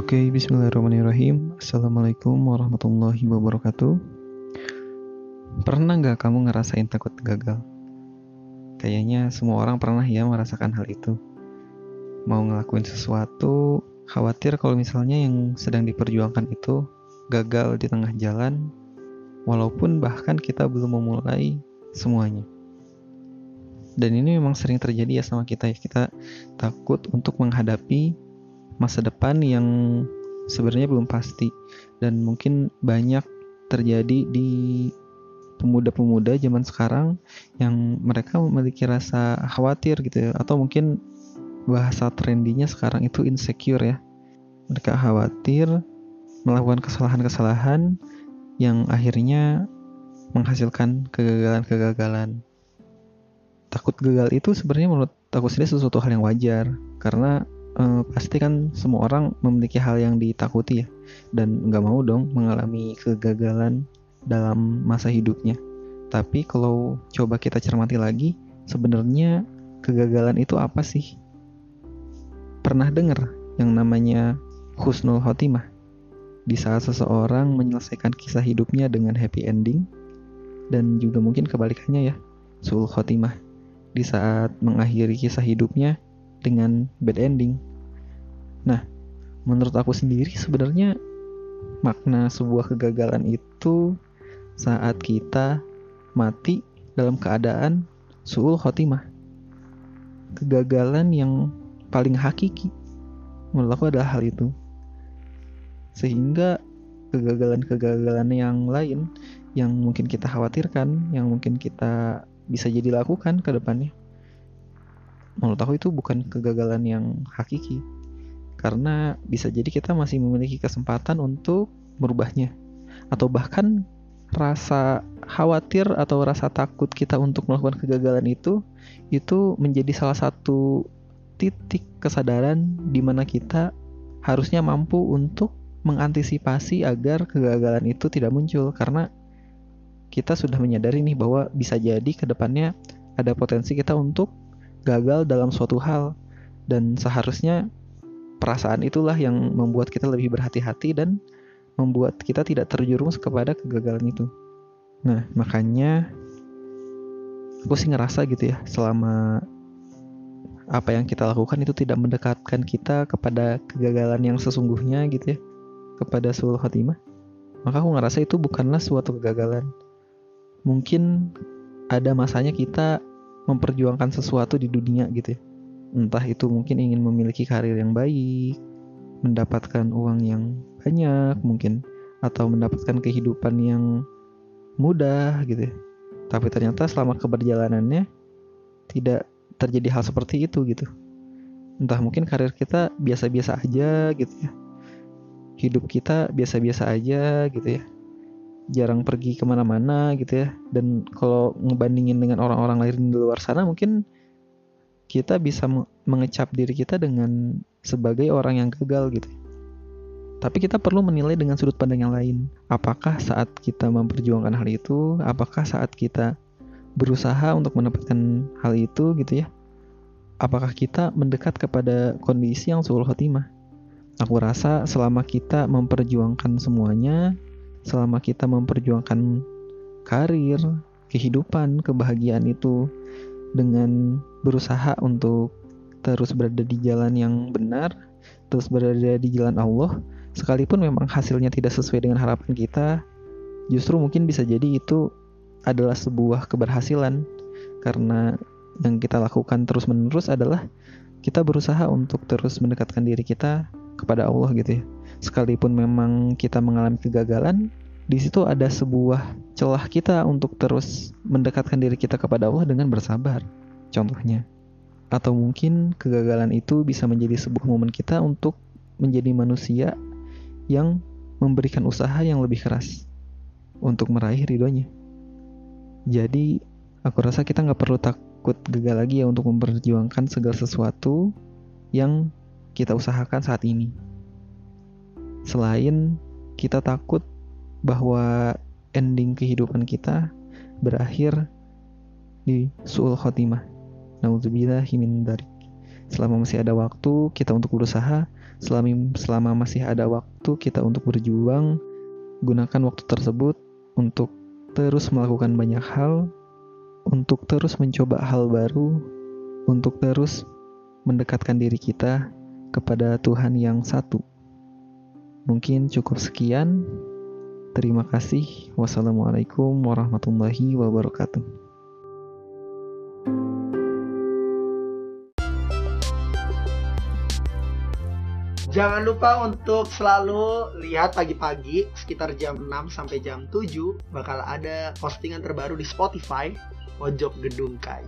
Oke, bismillahirrahmanirrahim. Assalamualaikum warahmatullahi wabarakatuh. Pernah nggak kamu ngerasain takut gagal? Kayaknya semua orang pernah ya merasakan hal itu. Mau ngelakuin sesuatu, khawatir kalau misalnya yang sedang diperjuangkan itu gagal di tengah jalan, walaupun bahkan kita belum memulai semuanya. Dan ini memang sering terjadi ya sama kita ya. Kita takut untuk menghadapi masa depan yang sebenarnya belum pasti. Dan mungkin banyak terjadi di pemuda-pemuda zaman sekarang yang mereka memiliki rasa khawatir gitu ya. Atau mungkin bahasa trendinya sekarang itu insecure ya. Mereka khawatir melakukan kesalahan-kesalahan yang akhirnya menghasilkan kegagalan-kegagalan. Takut gagal itu sebenarnya menurut aku sendiri sesuatu hal yang wajar. Karena uh, pasti kan semua orang memiliki hal yang ditakuti ya dan nggak mau dong mengalami kegagalan dalam masa hidupnya. Tapi kalau coba kita cermati lagi, sebenarnya kegagalan itu apa sih? Pernah dengar yang namanya husnul khotimah? Di saat seseorang menyelesaikan kisah hidupnya dengan happy ending dan juga mungkin kebalikannya ya, sul khotimah. Di saat mengakhiri kisah hidupnya dengan bad ending. Nah, menurut aku sendiri sebenarnya makna sebuah kegagalan itu saat kita mati dalam keadaan suul khotimah. Kegagalan yang paling hakiki menurut aku adalah hal itu. Sehingga kegagalan-kegagalan yang lain yang mungkin kita khawatirkan, yang mungkin kita bisa jadi lakukan ke depannya menurut aku itu bukan kegagalan yang hakiki karena bisa jadi kita masih memiliki kesempatan untuk merubahnya. Atau bahkan rasa khawatir atau rasa takut kita untuk melakukan kegagalan itu itu menjadi salah satu titik kesadaran di mana kita harusnya mampu untuk mengantisipasi agar kegagalan itu tidak muncul. Karena kita sudah menyadari nih bahwa bisa jadi ke depannya ada potensi kita untuk gagal dalam suatu hal. Dan seharusnya perasaan itulah yang membuat kita lebih berhati-hati dan membuat kita tidak terjerumus kepada kegagalan itu. Nah, makanya aku sih ngerasa gitu ya, selama apa yang kita lakukan itu tidak mendekatkan kita kepada kegagalan yang sesungguhnya gitu ya, kepada seluruh khatimah. Maka aku ngerasa itu bukanlah suatu kegagalan. Mungkin ada masanya kita memperjuangkan sesuatu di dunia gitu ya. Entah itu mungkin ingin memiliki karir yang baik, mendapatkan uang yang banyak mungkin atau mendapatkan kehidupan yang mudah gitu. Tapi ternyata selama keberjalanannya tidak terjadi hal seperti itu gitu. Entah mungkin karir kita biasa-biasa aja gitu ya. Hidup kita biasa-biasa aja gitu ya jarang pergi ke mana-mana gitu ya dan kalau ngebandingin dengan orang-orang lain di luar sana mungkin kita bisa mengecap diri kita dengan sebagai orang yang gagal gitu. Tapi kita perlu menilai dengan sudut pandang yang lain. Apakah saat kita memperjuangkan hal itu apakah saat kita berusaha untuk mendapatkan hal itu gitu ya? Apakah kita mendekat kepada kondisi yang suul khotimah? Aku rasa selama kita memperjuangkan semuanya selama kita memperjuangkan karir, kehidupan, kebahagiaan itu dengan berusaha untuk terus berada di jalan yang benar, terus berada di jalan Allah, sekalipun memang hasilnya tidak sesuai dengan harapan kita, justru mungkin bisa jadi itu adalah sebuah keberhasilan. Karena yang kita lakukan terus-menerus adalah kita berusaha untuk terus mendekatkan diri kita kepada Allah gitu ya. Sekalipun memang kita mengalami kegagalan, di situ ada sebuah celah kita untuk terus mendekatkan diri kita kepada Allah dengan bersabar. Contohnya, atau mungkin kegagalan itu bisa menjadi sebuah momen kita untuk menjadi manusia yang memberikan usaha yang lebih keras untuk meraih ridhonya. Jadi, aku rasa kita nggak perlu takut gagal lagi ya untuk memperjuangkan segala sesuatu yang kita usahakan saat ini. Selain kita takut bahwa ending kehidupan kita berakhir di suul khotimah. Nauzubillahi min dari. selama masih ada waktu kita untuk berusaha, selama selama masih ada waktu kita untuk berjuang, gunakan waktu tersebut untuk terus melakukan banyak hal, untuk terus mencoba hal baru, untuk terus mendekatkan diri kita kepada Tuhan yang satu. Mungkin cukup sekian. Terima kasih. Wassalamualaikum warahmatullahi wabarakatuh. Jangan lupa untuk selalu lihat pagi-pagi sekitar jam 6 sampai jam 7 bakal ada postingan terbaru di Spotify Pojok Gedung Kai.